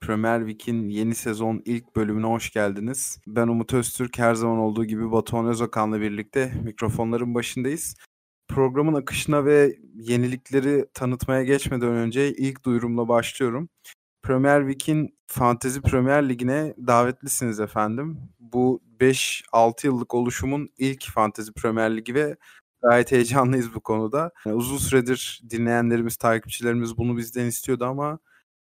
Premier Week'in yeni sezon ilk bölümüne hoş geldiniz. Ben Umut Öztürk, her zaman olduğu gibi Batuhan Özakan'la birlikte mikrofonların başındayız. Programın akışına ve yenilikleri tanıtmaya geçmeden önce ilk duyurumla başlıyorum. Premier Week'in Fantezi Premier Ligi'ne davetlisiniz efendim. Bu 5-6 yıllık oluşumun ilk Fantezi Premier Ligi ve gayet heyecanlıyız bu konuda. Yani uzun süredir dinleyenlerimiz, takipçilerimiz bunu bizden istiyordu ama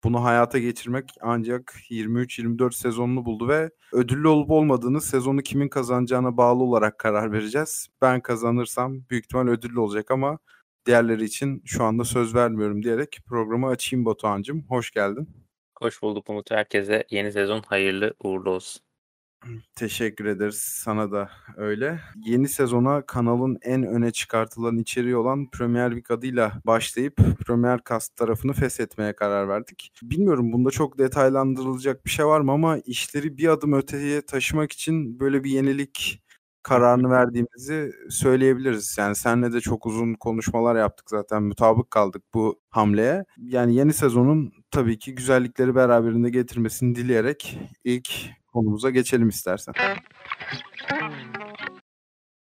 bunu hayata geçirmek ancak 23-24 sezonunu buldu ve ödüllü olup olmadığını sezonu kimin kazanacağına bağlı olarak karar vereceğiz. Ben kazanırsam büyük ihtimal ödüllü olacak ama diğerleri için şu anda söz vermiyorum diyerek programı açayım Batuhan'cığım. Hoş geldin. Hoş bulduk Umut. Herkese yeni sezon hayırlı uğurlu olsun. Teşekkür ederiz. Sana da öyle. Yeni sezona kanalın en öne çıkartılan içeriği olan Premier Week adıyla başlayıp Premier Cast tarafını feshetmeye karar verdik. Bilmiyorum bunda çok detaylandırılacak bir şey var mı ama işleri bir adım öteye taşımak için böyle bir yenilik kararını verdiğimizi söyleyebiliriz. Yani senle de çok uzun konuşmalar yaptık zaten mutabık kaldık bu hamleye. Yani yeni sezonun tabii ki güzellikleri beraberinde getirmesini dileyerek ilk konumuza geçelim istersen.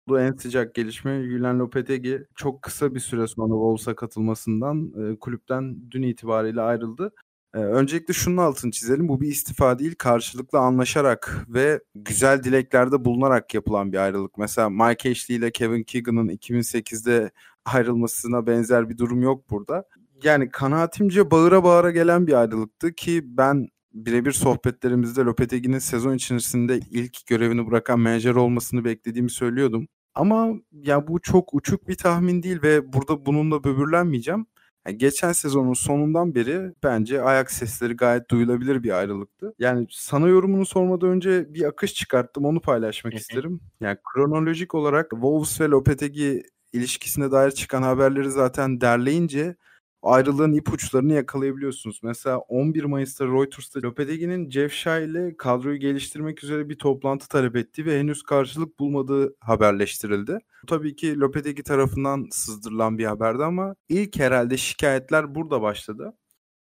Bu en sıcak gelişme Julen Lopetegi çok kısa bir süre sonra Wolves'a katılmasından e, kulüpten dün itibariyle ayrıldı. E, öncelikle şunun altını çizelim. Bu bir istifa değil, karşılıklı anlaşarak ve güzel dileklerde bulunarak yapılan bir ayrılık. Mesela Mike Ashley ile Kevin Keegan'ın 2008'de ayrılmasına benzer bir durum yok burada. Yani kanaatimce bağıra bağıra gelen bir ayrılıktı ki ben birebir sohbetlerimizde Lopetegui'nin sezon içerisinde ilk görevini bırakan menajer olmasını beklediğimi söylüyordum. Ama ya bu çok uçuk bir tahmin değil ve burada bununla böbürlenmeyeceğim. Yani geçen sezonun sonundan beri bence ayak sesleri gayet duyulabilir bir ayrılıktı. Yani sana yorumunu sormadan önce bir akış çıkarttım onu paylaşmak isterim. Yani kronolojik olarak Wolves ve Lopetegui ilişkisine dair çıkan haberleri zaten derleyince ayrılığın ipuçlarını yakalayabiliyorsunuz. Mesela 11 Mayıs'ta Reuters'ta Lopetegui'nin Shah ile kadroyu geliştirmek üzere bir toplantı talep ettiği ve henüz karşılık bulmadığı haberleştirildi. Bu tabii ki Lopetegui tarafından sızdırılan bir haberdi ama ilk herhalde şikayetler burada başladı.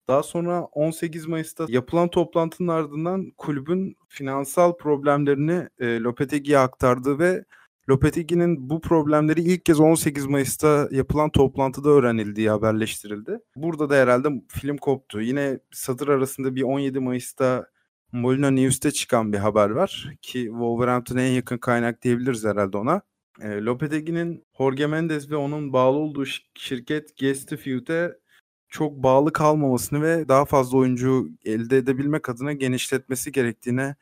Daha sonra 18 Mayıs'ta yapılan toplantının ardından kulübün finansal problemlerini e, Lopetegui'ye aktardığı ve Lopetegui'nin bu problemleri ilk kez 18 Mayıs'ta yapılan toplantıda öğrenildiği haberleştirildi. Burada da herhalde film koptu. Yine satır arasında bir 17 Mayıs'ta Molina News'te çıkan bir haber var ki Wolverhampton'a en yakın kaynak diyebiliriz herhalde ona. E, Lopetegui'nin Jorge Mendes ve onun bağlı olduğu şirket Gestifeud'e çok bağlı kalmamasını ve daha fazla oyuncu elde edebilmek adına genişletmesi gerektiğine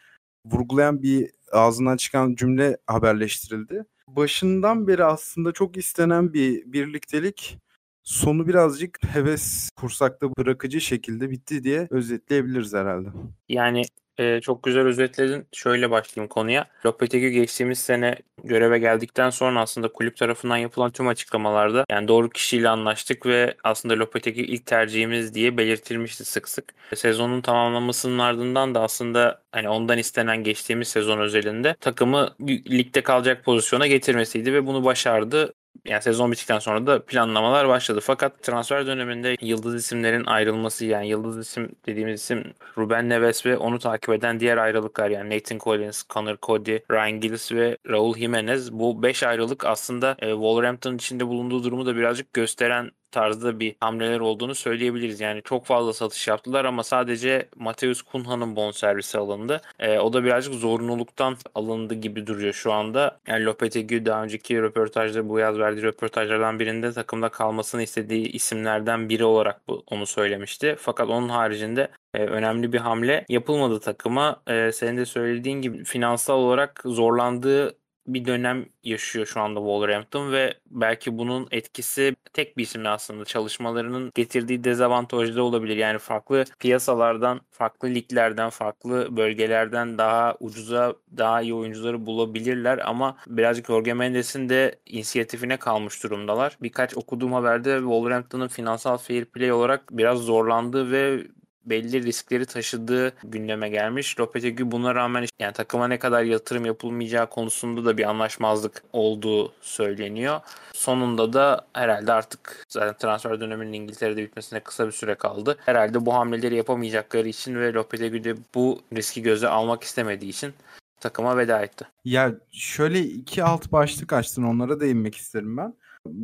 vurgulayan bir ağzından çıkan cümle haberleştirildi. Başından beri aslında çok istenen bir birliktelik sonu birazcık heves kursakta bırakıcı şekilde bitti diye özetleyebiliriz herhalde. Yani e, çok güzel özetledin. Şöyle başlayayım konuya. Lopetegui geçtiğimiz sene göreve geldikten sonra aslında kulüp tarafından yapılan tüm açıklamalarda yani doğru kişiyle anlaştık ve aslında Lopetegui ilk tercihimiz diye belirtilmişti sık sık. Sezonun tamamlamasının ardından da aslında hani ondan istenen geçtiğimiz sezon özelinde takımı ligde kalacak pozisyona getirmesiydi ve bunu başardı yani sezon bittikten sonra da planlamalar başladı. Fakat transfer döneminde yıldız isimlerin ayrılması yani yıldız isim dediğimiz isim Ruben Neves ve onu takip eden diğer ayrılıklar yani Nathan Collins, Connor Cody, Ryan Gillis ve Raul Jimenez bu 5 ayrılık aslında e, Wolverhampton içinde bulunduğu durumu da birazcık gösteren tarzda bir hamleler olduğunu söyleyebiliriz. Yani çok fazla satış yaptılar ama sadece Mateus Kunha'nın bonservisi alındı. E, o da birazcık zorunluluktan alındı gibi duruyor şu anda. Yani Lopetegui daha önceki röportajda bu yaz verdiği röportajlardan birinde takımda kalmasını istediği isimlerden biri olarak bu, onu söylemişti. Fakat onun haricinde e, önemli bir hamle yapılmadı takıma. E, senin de söylediğin gibi finansal olarak zorlandığı bir dönem yaşıyor şu anda Wolverhampton ve belki bunun etkisi tek bir isimle aslında çalışmalarının getirdiği dezavantajlı olabilir. Yani farklı piyasalardan, farklı liglerden, farklı bölgelerden daha ucuza daha iyi oyuncuları bulabilirler ama birazcık Jorge Mendes'in de inisiyatifine kalmış durumdalar. Birkaç okuduğum haberde Wolverhampton'ın finansal fair play olarak biraz zorlandığı ve belli riskleri taşıdığı gündeme gelmiş. Lopetegui buna rağmen yani takıma ne kadar yatırım yapılmayacağı konusunda da bir anlaşmazlık olduğu söyleniyor. Sonunda da herhalde artık zaten transfer döneminin İngiltere'de bitmesine kısa bir süre kaldı. Herhalde bu hamleleri yapamayacakları için ve Lopetegui de bu riski göze almak istemediği için takıma veda etti. Ya şöyle iki alt başlık açtın onlara değinmek isterim ben.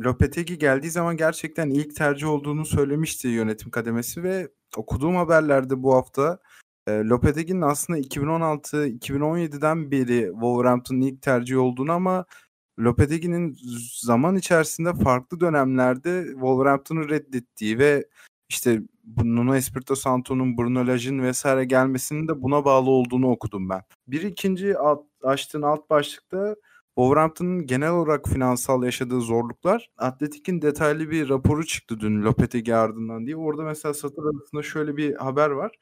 Lopetegi geldiği zaman gerçekten ilk tercih olduğunu söylemişti yönetim kademesi ve okuduğum haberlerde bu hafta e, Lopetegi'nin aslında 2016-2017'den beri Wolverhampton'ın ilk tercih olduğunu ama Lopetegi'nin zaman içerisinde farklı dönemlerde Wolverhampton'ı reddettiği ve işte Nuno Espirito Santo'nun Bruno Lage'in vesaire gelmesinin de buna bağlı olduğunu okudum ben. Bir ikinci alt, açtığın alt başlıkta Wolverhampton'ın genel olarak finansal yaşadığı zorluklar. Atletik'in detaylı bir raporu çıktı dün Lopetegi ardından diye. Orada mesela satır arasında şöyle bir haber var.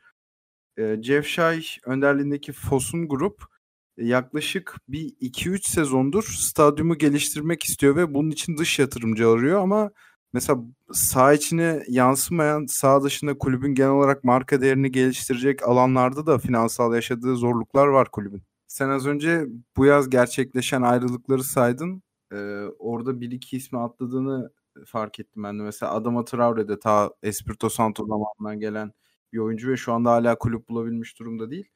Ee, Jeff Shay önderliğindeki Fosun Grup yaklaşık bir 2-3 sezondur stadyumu geliştirmek istiyor ve bunun için dış yatırımcı arıyor ama mesela sağ içine yansımayan sağ dışında kulübün genel olarak marka değerini geliştirecek alanlarda da finansal yaşadığı zorluklar var kulübün. Sen az önce bu yaz gerçekleşen ayrılıkları saydın. Ee, orada bir iki ismi atladığını fark ettim ben de. Mesela Adama Traore de ta Espirito Santo zamanından gelen bir oyuncu ve şu anda hala kulüp bulabilmiş durumda değil.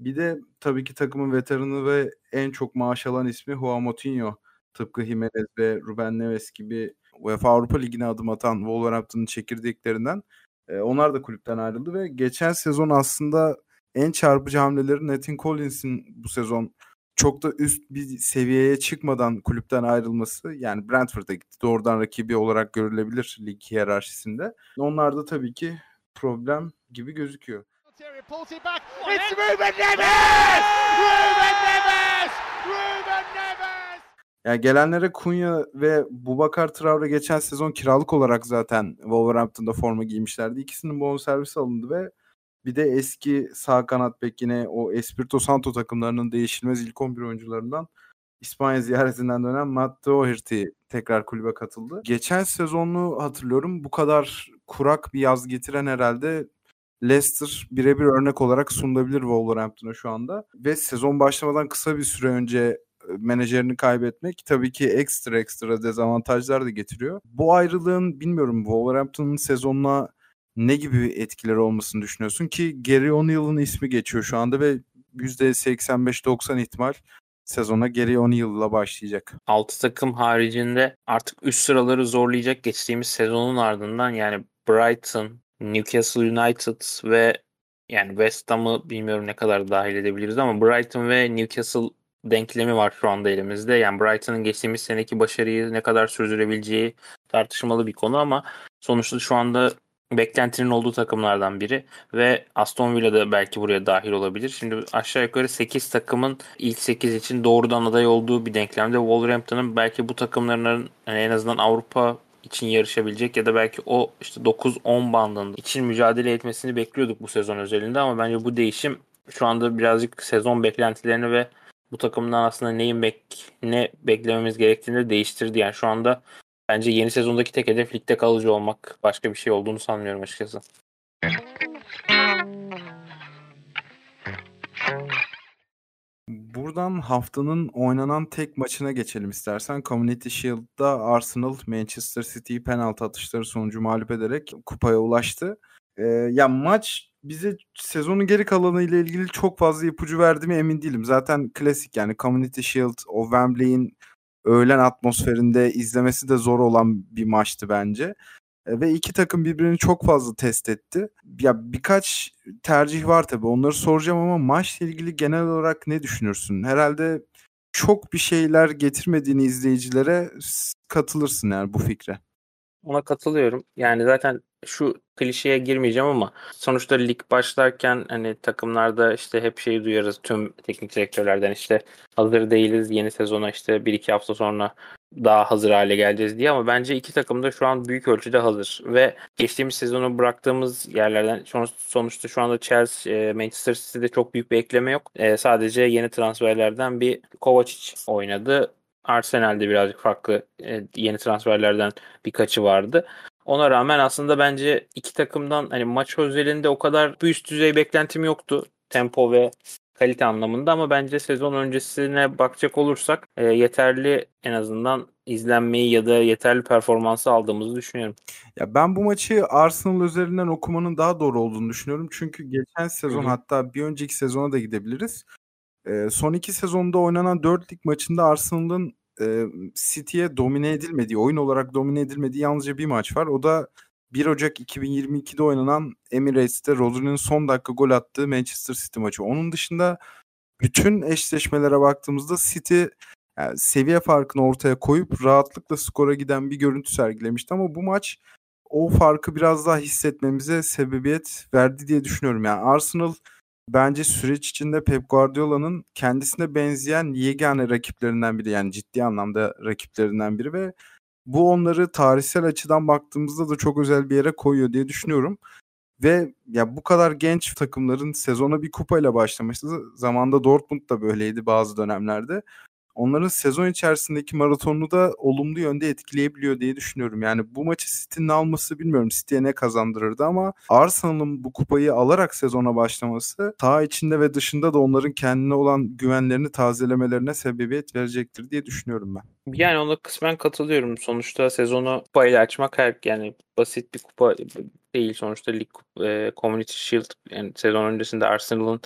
Bir de tabii ki takımın veteranı ve en çok maaş alan ismi Juan Moutinho. Tıpkı Jimenez ve Ruben Neves gibi UEFA Avrupa Ligi'ne adım atan Wolverhampton'ın çekirdeklerinden. E, onlar da kulüpten ayrıldı ve geçen sezon aslında en çarpıcı hamleleri Nathan Collins'in bu sezon çok da üst bir seviyeye çıkmadan kulüpten ayrılması yani Brentford'a gitti. Doğrudan rakibi olarak görülebilir lig hiyerarşisinde. Onlar da tabii ki problem gibi gözüküyor. It's Ruben Neves! Ruben Neves! Ruben Neves! Yani gelenlere Kunya ve Bubakar Traore geçen sezon kiralık olarak zaten Wolverhampton'da forma giymişlerdi. İkisinin bonservisi alındı ve bir de eski sağ kanat bek yine o Espirito Santo takımlarının değişilmez ilk 11 oyuncularından İspanya ziyaretinden dönen Matt Doherty tekrar kulübe katıldı. Geçen sezonu hatırlıyorum. Bu kadar kurak bir yaz getiren herhalde Leicester birebir örnek olarak sunulabilir Wolverhampton'a şu anda. Ve sezon başlamadan kısa bir süre önce e, menajerini kaybetmek tabii ki ekstra ekstra dezavantajlar da getiriyor. Bu ayrılığın bilmiyorum Wolverhampton'ın sezonuna ne gibi etkileri olmasını düşünüyorsun ki Gary O'Neill'ın ismi geçiyor şu anda ve %85-90 ihtimal sezona Gary O'Neill'la başlayacak. 6 takım haricinde artık üst sıraları zorlayacak geçtiğimiz sezonun ardından yani Brighton, Newcastle United ve yani West Ham'ı bilmiyorum ne kadar dahil edebiliriz ama Brighton ve Newcastle denklemi var şu anda elimizde. Yani Brighton'ın geçtiğimiz seneki başarıyı ne kadar sürdürebileceği tartışmalı bir konu ama sonuçta şu anda beklentinin olduğu takımlardan biri ve Aston Villa da belki buraya dahil olabilir. Şimdi aşağı yukarı 8 takımın ilk 8 için doğrudan aday olduğu bir denklemde Wolverhampton'ın belki bu takımların yani en azından Avrupa için yarışabilecek ya da belki o işte 9-10 bandında için mücadele etmesini bekliyorduk bu sezon özelinde ama bence bu değişim şu anda birazcık sezon beklentilerini ve bu takımdan aslında neyin bek ne beklememiz gerektiğini de değiştirdi. Yani şu anda bence yeni sezondaki tek hedef ligde kalıcı olmak. Başka bir şey olduğunu sanmıyorum açıkçası. Buradan haftanın oynanan tek maçına geçelim istersen. Community Shield'da Arsenal Manchester City'yi penaltı atışları sonucu mağlup ederek kupaya ulaştı. Ee, ya maç bize sezonun geri kalanı ile ilgili çok fazla ipucu verdi mi emin değilim. Zaten klasik yani Community Shield, o Wembley'in öğlen atmosferinde izlemesi de zor olan bir maçtı bence. E, ve iki takım birbirini çok fazla test etti. Ya birkaç tercih var tabii onları soracağım ama maçla ilgili genel olarak ne düşünürsün? Herhalde çok bir şeyler getirmediğini izleyicilere katılırsın yani bu fikre. Ona katılıyorum. Yani zaten şu klişeye girmeyeceğim ama sonuçta lig başlarken hani takımlarda işte hep şeyi duyarız tüm teknik direktörlerden işte hazır değiliz yeni sezona işte bir iki hafta sonra daha hazır hale geleceğiz diye ama bence iki takım da şu an büyük ölçüde hazır ve geçtiğimiz sezonu bıraktığımız yerlerden sonuçta şu anda Chelsea, e, Manchester City'de çok büyük bir ekleme yok. E, sadece yeni transferlerden bir Kovacic oynadı. Arsenal'de birazcık farklı e, yeni transferlerden birkaçı vardı. Ona rağmen aslında bence iki takımdan hani maç özelinde o kadar bir üst düzey beklentim yoktu. Tempo ve kalite anlamında ama bence sezon öncesine bakacak olursak e, yeterli en azından izlenmeyi ya da yeterli performansı aldığımızı düşünüyorum. Ya ben bu maçı Arsenal üzerinden okumanın daha doğru olduğunu düşünüyorum. Çünkü geçen sezon Hı-hı. hatta bir önceki sezona da gidebiliriz. E, son iki sezonda oynanan 4 lig maçında Arsenal'ın e, City'ye domine edilmediği, oyun olarak domine edilmediği yalnızca bir maç var. O da 1 Ocak 2022'de oynanan Emirates'te Rodri'nin son dakika gol attığı Manchester City maçı. Onun dışında bütün eşleşmelere baktığımızda City yani seviye farkını ortaya koyup rahatlıkla skora giden bir görüntü sergilemişti ama bu maç o farkı biraz daha hissetmemize sebebiyet verdi diye düşünüyorum. Yani Arsenal bence süreç içinde Pep Guardiola'nın kendisine benzeyen yegane rakiplerinden biri yani ciddi anlamda rakiplerinden biri ve bu onları tarihsel açıdan baktığımızda da çok özel bir yere koyuyor diye düşünüyorum. Ve ya bu kadar genç takımların sezona bir kupayla başlaması zamanda Dortmund da böyleydi bazı dönemlerde onların sezon içerisindeki maratonunu da olumlu yönde etkileyebiliyor diye düşünüyorum. Yani bu maçı City'nin alması bilmiyorum City'ye ne kazandırırdı ama Arsenal'ın bu kupayı alarak sezona başlaması saha içinde ve dışında da onların kendine olan güvenlerini tazelemelerine sebebiyet verecektir diye düşünüyorum ben. Yani ona kısmen katılıyorum. Sonuçta sezonu kupayla açmak her yani basit bir kupa değil. Sonuçta lig e, Community Shield yani sezon öncesinde Arsenal'ın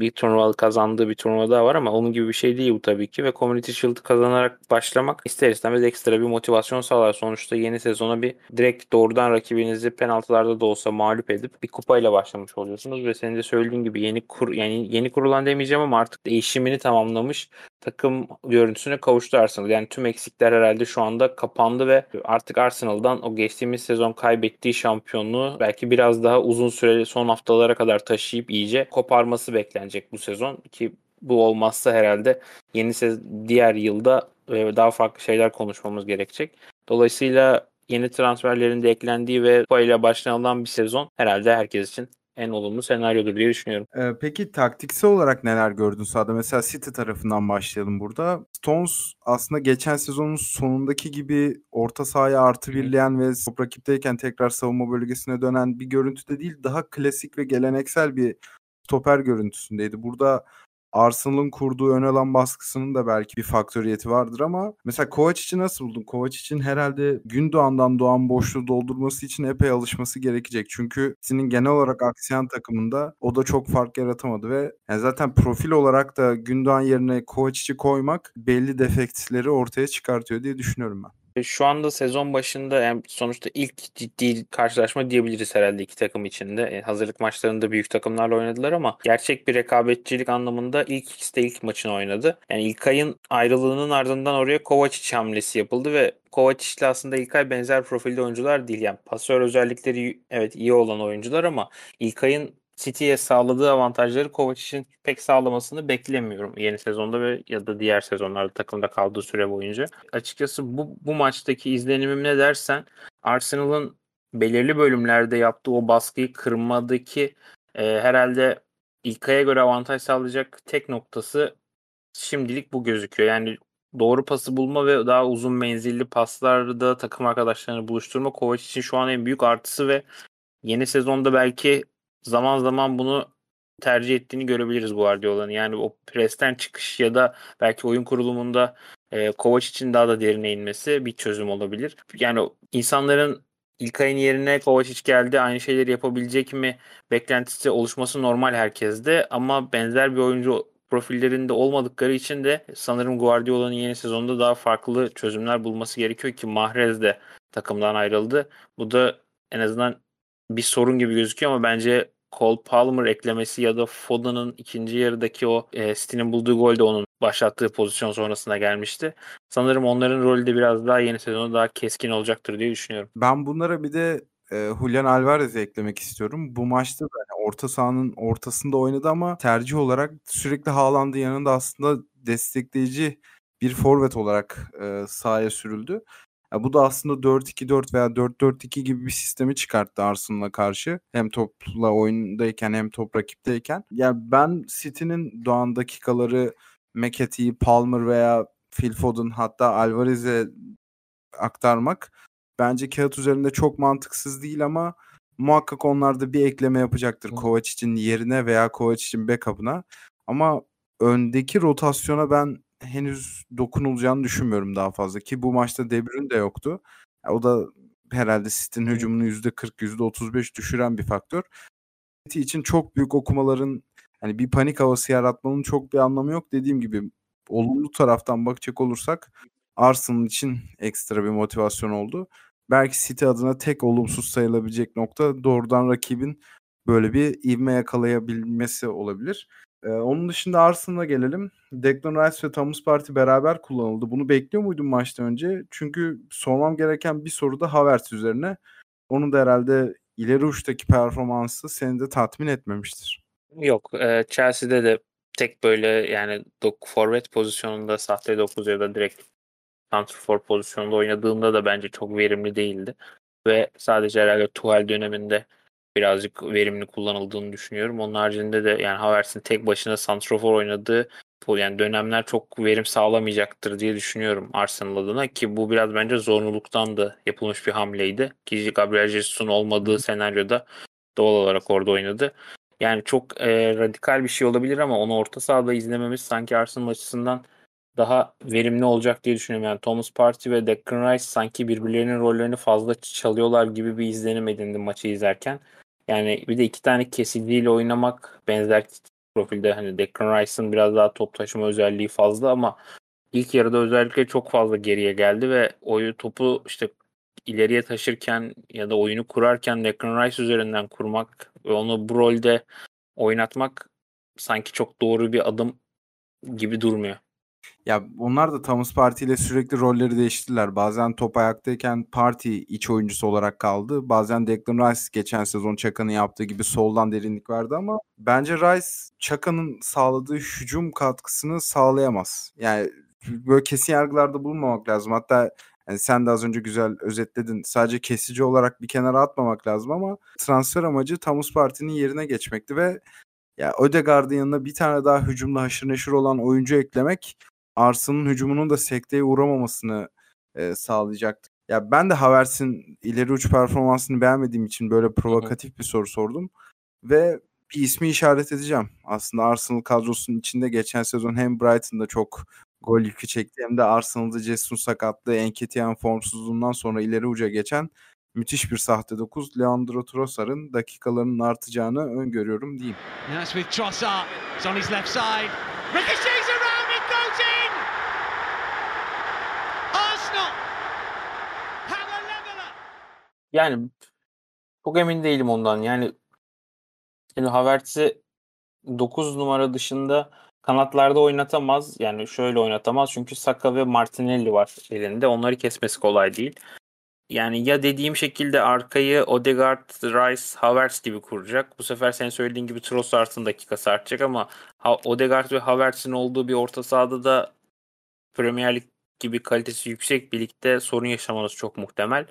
bir turnuvalı kazandığı bir turnuva daha var ama onun gibi bir şey değil bu tabii ki ve Community Shield kazanarak başlamak ister istemez ekstra bir motivasyon sağlar. Sonuçta yeni sezona bir direkt doğrudan rakibinizi penaltılarda da olsa mağlup edip bir kupayla başlamış oluyorsunuz ve senin de söylediğin gibi yeni kur yani yeni kurulan demeyeceğim ama artık değişimini tamamlamış takım görüntüsüne kavuştu Arsenal. Yani tüm eksikler herhalde şu anda kapandı ve artık Arsenal'dan o geçtiğimiz sezon kaybettiği şampiyonluğu belki biraz daha uzun süreli son haftalara kadar taşıyıp iyice koparması beklenecek bu sezon ki bu olmazsa herhalde yeni sez- diğer yılda e, daha farklı şeyler konuşmamız gerekecek. Dolayısıyla yeni transferlerin de eklendiği ve kupayla başlanılan bir sezon herhalde herkes için en olumlu senaryodur diye düşünüyorum. Ee, peki taktiksel olarak neler gördün sahada? Mesela City tarafından başlayalım burada. Stones aslında geçen sezonun sonundaki gibi orta sahaya artı birleyen ve top rakipteyken tekrar savunma bölgesine dönen bir görüntüde değil. Daha klasik ve geleneksel bir stoper görüntüsündeydi. Burada Arsenal'ın kurduğu ön alan baskısının da belki bir faktöriyeti vardır ama mesela Kovacic'i nasıl buldun? Kovac herhalde Gündoğan'dan doğan boşluğu doldurması için epey alışması gerekecek. Çünkü senin genel olarak aksiyon takımında o da çok fark yaratamadı ve yani zaten profil olarak da Gündoğan yerine Kovacic'i koymak belli defektleri ortaya çıkartıyor diye düşünüyorum ben. E, şu anda sezon başında yani sonuçta ilk ciddi karşılaşma diyebiliriz herhalde iki takım içinde. E, hazırlık maçlarında büyük takımlarla oynadılar ama gerçek bir rekabetçilik anlamında ilk ikisi de ilk maçını oynadı. Yani İlkay'ın ayrılığının ardından oraya Kovacic hamlesi yapıldı ve Kovacic ile aslında İlkay benzer profilde oyuncular değil. Yani pasör özellikleri evet iyi olan oyuncular ama İlkay'ın City'ye sağladığı avantajları Kovacic'in pek sağlamasını beklemiyorum yeni sezonda ve ya da diğer sezonlarda takımda kaldığı süre boyunca. Açıkçası bu, bu maçtaki izlenimim ne dersen Arsenal'ın belirli bölümlerde yaptığı o baskıyı kırmadaki e, herhalde İlkay'a göre avantaj sağlayacak tek noktası şimdilik bu gözüküyor. Yani doğru pası bulma ve daha uzun menzilli paslarda takım arkadaşlarını buluşturma Kovac için şu an en büyük artısı ve yeni sezonda belki zaman zaman bunu tercih ettiğini görebiliriz Guardiola'nın. Yani o presten çıkış ya da belki oyun kurulumunda e, Kovac için daha da derine inmesi bir çözüm olabilir. Yani insanların ilk ayın yerine Kovacic geldi aynı şeyleri yapabilecek mi beklentisi oluşması normal herkeste ama benzer bir oyuncu profillerinde olmadıkları için de sanırım Guardiola'nın yeni sezonda daha farklı çözümler bulması gerekiyor ki Mahrez de takımdan ayrıldı. Bu da en azından bir sorun gibi gözüküyor ama bence Cole Palmer eklemesi ya da Foden'ın ikinci yarıdaki o e, City'nin bulduğu gol de onun başlattığı pozisyon sonrasında gelmişti. Sanırım onların rolü de biraz daha yeni sezonu daha keskin olacaktır diye düşünüyorum. Ben bunlara bir de e, Julian Alvarez'i eklemek istiyorum. Bu maçta da yani orta sahanın ortasında oynadı ama tercih olarak sürekli Haaland'ın yanında aslında destekleyici bir forvet olarak e, sahaya sürüldü. Ya bu da aslında 4-2-4 veya 4-4-2 gibi bir sistemi çıkarttı Arsenal'a karşı. Hem topla oyundayken hem top rakipteyken. Ya ben City'nin doğan dakikaları McAtee, Palmer veya Phil Foden hatta Alvarez'e aktarmak bence kağıt üzerinde çok mantıksız değil ama muhakkak onlar da bir ekleme yapacaktır Kovac için yerine veya Kovac için backup'ına. Ama öndeki rotasyona ben henüz dokunulacağını düşünmüyorum daha fazla ki bu maçta De Bruyne de yoktu. O da herhalde City'nin hücumunu %40, %35 düşüren bir faktör. City için çok büyük okumaların hani bir panik havası yaratmanın çok bir anlamı yok. Dediğim gibi olumlu taraftan bakacak olursak Arsenal için ekstra bir motivasyon oldu. Belki City adına tek olumsuz sayılabilecek nokta doğrudan rakibin böyle bir ivme yakalayabilmesi olabilir. Ee, onun dışında Arsenal'a gelelim. Declan Rice ve Thomas Partey beraber kullanıldı. Bunu bekliyor muydun maçtan önce? Çünkü sormam gereken bir soru da Havertz üzerine. Onun da herhalde ileri uçtaki performansı seni de tatmin etmemiştir. Yok. E, Chelsea'de de tek böyle yani forvet pozisyonunda sahte 9 ya da direkt santrfor pozisyonunda oynadığında da bence çok verimli değildi. Ve sadece herhalde Tuchel döneminde birazcık verimli kullanıldığını düşünüyorum. Onun haricinde de yani Havertz'in tek başına santrafor oynadığı yani dönemler çok verim sağlamayacaktır diye düşünüyorum Arsenal adına ki bu biraz bence zorunluluktan da yapılmış bir hamleydi. Ki Gabriel Jesus'un olmadığı senaryoda doğal olarak orada oynadı. Yani çok e, radikal bir şey olabilir ama onu orta sahada izlememiz sanki Arsenal açısından daha verimli olacak diye düşünüyorum. Yani Thomas Partey ve Declan Rice sanki birbirlerinin rollerini fazla çalıyorlar gibi bir izlenim edindim maçı izlerken. Yani bir de iki tane kesiciyle oynamak benzer profilde hani Declan Rice'ın biraz daha top taşıma özelliği fazla ama ilk yarıda özellikle çok fazla geriye geldi ve oyu topu işte ileriye taşırken ya da oyunu kurarken Declan Rice üzerinden kurmak ve onu bu rolde oynatmak sanki çok doğru bir adım gibi durmuyor. Ya onlar da Thomas Partey ile sürekli rolleri değiştirdiler. Bazen top ayaktayken Partey iç oyuncusu olarak kaldı. Bazen Declan Rice geçen sezon Çaka'nın yaptığı gibi soldan derinlik verdi ama bence Rice Çaka'nın sağladığı hücum katkısını sağlayamaz. Yani böyle kesin yargılarda bulunmamak lazım. Hatta yani sen de az önce güzel özetledin. Sadece kesici olarak bir kenara atmamak lazım ama transfer amacı Thomas Partey'nin yerine geçmekti ve ya Ödegaard'ın yanına bir tane daha hücumda haşır neşir olan oyuncu eklemek Arsenal'ın hücumunun da sekteye uğramamasını e, sağlayacaktı. Ya ben de Havertz'in ileri uç performansını beğenmediğim için böyle provokatif bir soru sordum. Ve bir ismi işaret edeceğim. Aslında Arsenal kadrosunun içinde geçen sezon hem Brighton'da çok gol yükü çekti hem de Arsenal'da Jesus'un sakatlığı, Enketiyan formsuzluğundan sonra ileri uca geçen müthiş bir sahte 9 Leandro Trossard'ın dakikalarının artacağını öngörüyorum diyeyim. Now it's with Trossard. It's on his left side. Ricochets around it goes in. Arsenal have a leveler. Yani çok emin değilim ondan. Yani şimdi Havertz'i 9 numara dışında kanatlarda oynatamaz. Yani şöyle oynatamaz. Çünkü Saka ve Martinelli var elinde. Onları kesmesi kolay değil yani ya dediğim şekilde arkayı Odegaard, Rice, Havertz gibi kuracak. Bu sefer senin söylediğin gibi Trossard'ın dakikası artacak ama Odegaard ve Havertz'in olduğu bir orta sahada da Premier Lig gibi kalitesi yüksek birlikte sorun yaşamanız çok muhtemel.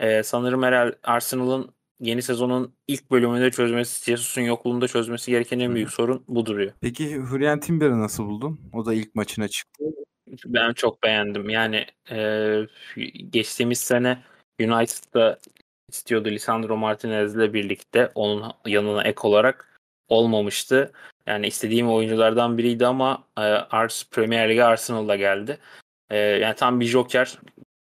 Ee, sanırım herhalde Arsenal'ın yeni sezonun ilk bölümünde çözmesi, Jesus'un yokluğunda çözmesi gereken en büyük sorun bu duruyor. Peki Hurrien Timber'i nasıl buldun? O da ilk maçına çıktı. Ben çok beğendim. Yani e, geçtiğimiz sene United'da istiyordu Lisandro Martinez'le birlikte onun yanına ek olarak olmamıştı. Yani istediğim oyunculardan biriydi ama e, Ars Premier Lig'e Arsenal'da geldi. E, yani tam bir joker.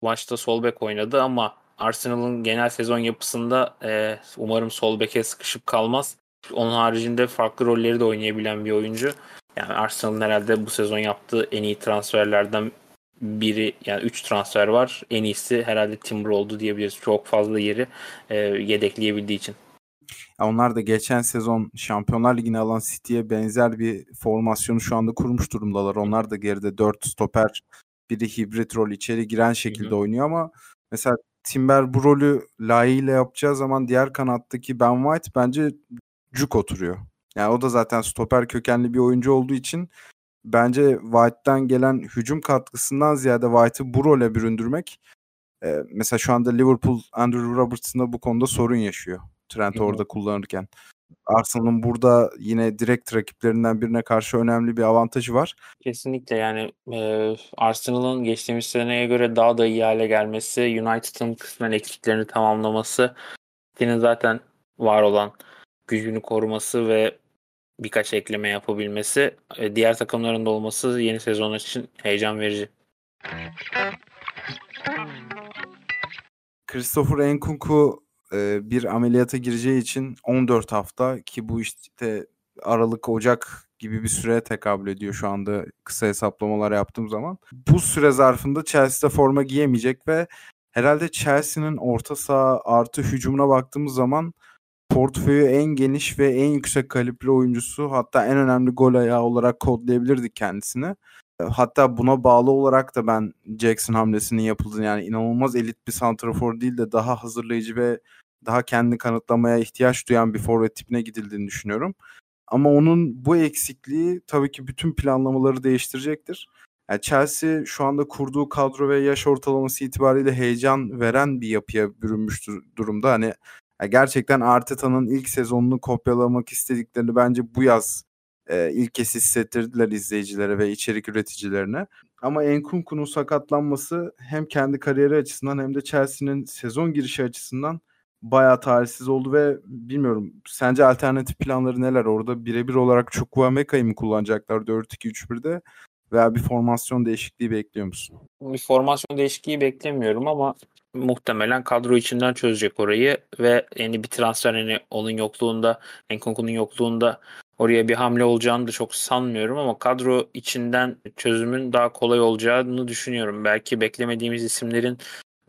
Maçta sol bek oynadı ama Arsenal'ın genel sezon yapısında e, umarım sol beke sıkışıp kalmaz. Onun haricinde farklı rolleri de oynayabilen bir oyuncu. Yani Arsenal'ın herhalde bu sezon yaptığı en iyi transferlerden biri yani 3 transfer var. En iyisi herhalde Timber oldu diyebiliriz. Çok fazla yeri e, yedekleyebildiği için. onlar da geçen sezon Şampiyonlar Ligi'ni alan City'ye benzer bir formasyonu şu anda kurmuş durumdalar. Onlar da geride 4 stoper biri hibrit rol içeri giren şekilde Hı-hı. oynuyor ama mesela Timber bu rolü layığıyla yapacağı zaman diğer kanattaki Ben White bence cuk oturuyor. Yani o da zaten stoper kökenli bir oyuncu olduğu için bence White'dan gelen hücum katkısından ziyade White'ı bu role büründürmek e, mesela şu anda Liverpool Andrew Robertson'da bu konuda sorun yaşıyor. Trent orada kullanırken. Arsenal'ın burada yine direkt rakiplerinden birine karşı önemli bir avantajı var. Kesinlikle yani e, Arsenal'ın geçtiğimiz seneye göre daha da iyi hale gelmesi, United'ın kısmen eksiklerini tamamlaması, City'nin zaten var olan gücünü koruması ve birkaç ekleme yapabilmesi, e, diğer takımların da olması yeni sezon için heyecan verici. Christopher Nkunku e, bir ameliyata gireceği için 14 hafta ki bu işte Aralık Ocak gibi bir süre tekabül ediyor şu anda kısa hesaplamalar yaptığım zaman. Bu süre zarfında Chelsea'de forma giyemeyecek ve herhalde Chelsea'nin orta saha artı hücumuna baktığımız zaman portföyü en geniş ve en yüksek kalibre oyuncusu hatta en önemli gol ayağı olarak kodlayabilirdik kendisini. Hatta buna bağlı olarak da ben Jackson hamlesinin yapıldığını yani inanılmaz elit bir santrafor değil de daha hazırlayıcı ve daha kendi kanıtlamaya ihtiyaç duyan bir forvet tipine gidildiğini düşünüyorum. Ama onun bu eksikliği tabii ki bütün planlamaları değiştirecektir. Yani Chelsea şu anda kurduğu kadro ve yaş ortalaması itibariyle heyecan veren bir yapıya bürünmüş durumda. Hani gerçekten Arteta'nın ilk sezonunu kopyalamak istediklerini bence bu yaz e, ilk kez hissettirdiler izleyicilere ve içerik üreticilerine. Ama Enkunku'nun sakatlanması hem kendi kariyeri açısından hem de Chelsea'nin sezon girişi açısından bayağı talihsiz oldu ve bilmiyorum sence alternatif planları neler? Orada birebir olarak Chukwuemeka'yı mı kullanacaklar 4-2-3-1'de veya bir formasyon değişikliği bekliyor musun? Bir formasyon değişikliği beklemiyorum ama muhtemelen kadro içinden çözecek orayı ve yeni bir transfer hani onun yokluğunda, Enkunku'nun yokluğunda oraya bir hamle olacağını da çok sanmıyorum ama kadro içinden çözümün daha kolay olacağını düşünüyorum. Belki beklemediğimiz isimlerin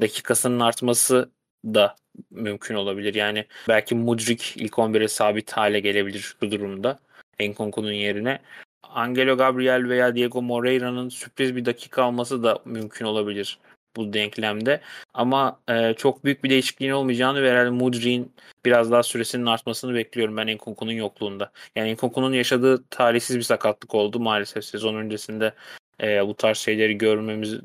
dakikasının artması da mümkün olabilir. Yani belki Mudrik ilk 11'e sabit hale gelebilir bu durumda. Enkunku'nun yerine. Angelo Gabriel veya Diego Moreira'nın sürpriz bir dakika alması da mümkün olabilir bu denklemde. Ama e, çok büyük bir değişikliğin olmayacağını ve herhalde Mudrik'in biraz daha süresinin artmasını bekliyorum ben Enkunku'nun yokluğunda. Yani Enkunku'nun yaşadığı talihsiz bir sakatlık oldu maalesef sezon öncesinde e, bu tarz şeyleri görmemiz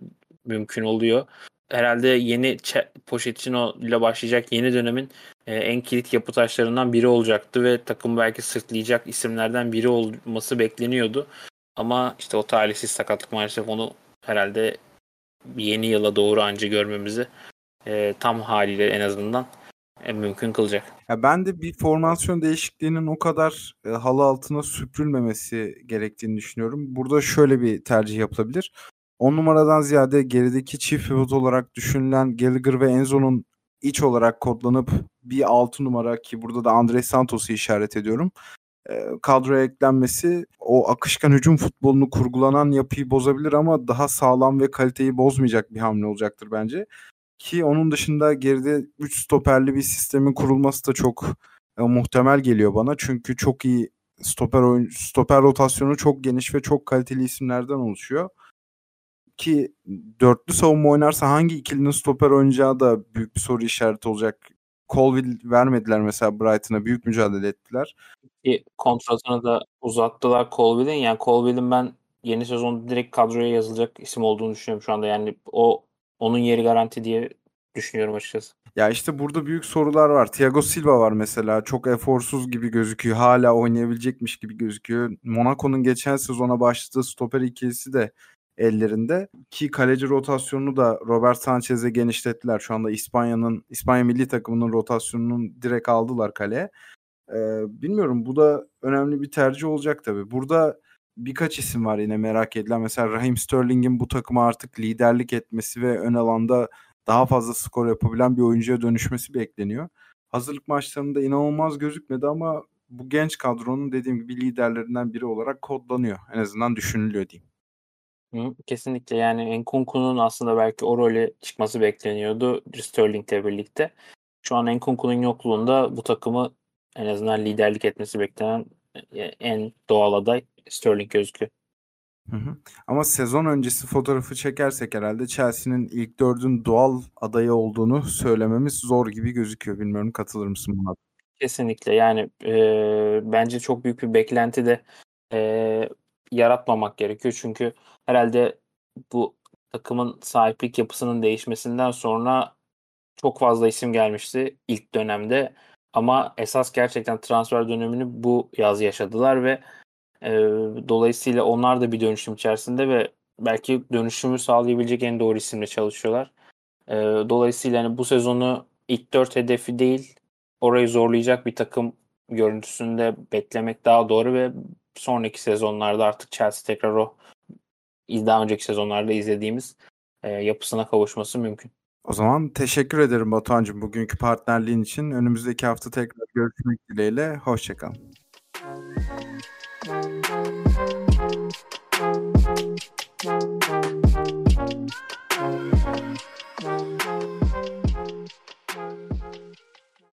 mümkün oluyor. Herhalde yeni Pochettino ile başlayacak yeni dönemin e, en kilit yapı taşlarından biri olacaktı ve takım belki sırtlayacak isimlerden biri olması bekleniyordu. Ama işte o talihsiz sakatlık maalesef onu herhalde yeni yıla doğru anca görmemizi e, tam haliyle en azından e, mümkün kılacak. Ya ben de bir formasyon değişikliğinin o kadar e, halı altına süpürülmemesi gerektiğini düşünüyorum. Burada şöyle bir tercih yapılabilir. 10 numaradan ziyade gerideki çift pivot olarak düşünülen Gallagher ve Enzo'nun iç olarak kodlanıp bir 6 numara ki burada da Andre Santos'u işaret ediyorum. Kadroya eklenmesi o akışkan hücum futbolunu kurgulanan yapıyı bozabilir ama daha sağlam ve kaliteyi bozmayacak bir hamle olacaktır bence. Ki onun dışında geride 3 stoperli bir sistemin kurulması da çok e, muhtemel geliyor bana. Çünkü çok iyi stoper oyun stoper rotasyonu çok geniş ve çok kaliteli isimlerden oluşuyor. Ki dörtlü savunma oynarsa hangi ikilinin stoper oynayacağı da büyük bir soru işareti olacak. Colville vermediler mesela Brighton'a büyük mücadele ettiler. Ki kontratını da uzattılar Colville'in. Yani Colville'in ben yeni sezonda direkt kadroya yazılacak isim olduğunu düşünüyorum şu anda. Yani o onun yeri garanti diye düşünüyorum açıkçası. Ya işte burada büyük sorular var. Thiago Silva var mesela. Çok eforsuz gibi gözüküyor. Hala oynayabilecekmiş gibi gözüküyor. Monaco'nun geçen sezona başladığı stoper ikilisi de ellerinde. Ki kaleci rotasyonunu da Robert Sanchez'e genişlettiler. Şu anda İspanya'nın İspanya milli takımının rotasyonunu direkt aldılar kaleye. Ee, bilmiyorum bu da önemli bir tercih olacak tabii. Burada birkaç isim var yine merak edilen. Mesela Raheem Sterling'in bu takıma artık liderlik etmesi ve ön alanda daha fazla skor yapabilen bir oyuncuya dönüşmesi bekleniyor. Hazırlık maçlarında inanılmaz gözükmedi ama bu genç kadronun dediğim gibi liderlerinden biri olarak kodlanıyor. En azından düşünülüyor diyeyim. Hı, kesinlikle yani Enkunku'nun aslında belki o role çıkması bekleniyordu Sterling'le birlikte. Şu an Enkunku'nun yokluğunda bu takımı en azından liderlik etmesi beklenen e, en doğal aday Sterling gözüküyor. Hı hı. Ama sezon öncesi fotoğrafı çekersek herhalde Chelsea'nin ilk dördün doğal adayı olduğunu söylememiz zor gibi gözüküyor. Bilmiyorum katılır mısın buna? Kesinlikle yani e, bence çok büyük bir beklenti de e, yaratmamak gerekiyor. Çünkü herhalde bu takımın sahiplik yapısının değişmesinden sonra çok fazla isim gelmişti ilk dönemde. Ama esas gerçekten transfer dönemini bu yaz yaşadılar ve e, dolayısıyla onlar da bir dönüşüm içerisinde ve belki dönüşümü sağlayabilecek en doğru isimle çalışıyorlar. E, dolayısıyla hani bu sezonu ilk dört hedefi değil orayı zorlayacak bir takım görüntüsünde beklemek daha doğru ve sonraki sezonlarda artık Chelsea tekrar o daha önceki sezonlarda izlediğimiz e, yapısına kavuşması mümkün. O zaman teşekkür ederim Batuhan'cığım bugünkü partnerliğin için. Önümüzdeki hafta tekrar görüşmek dileğiyle. Hoşçakal. Thank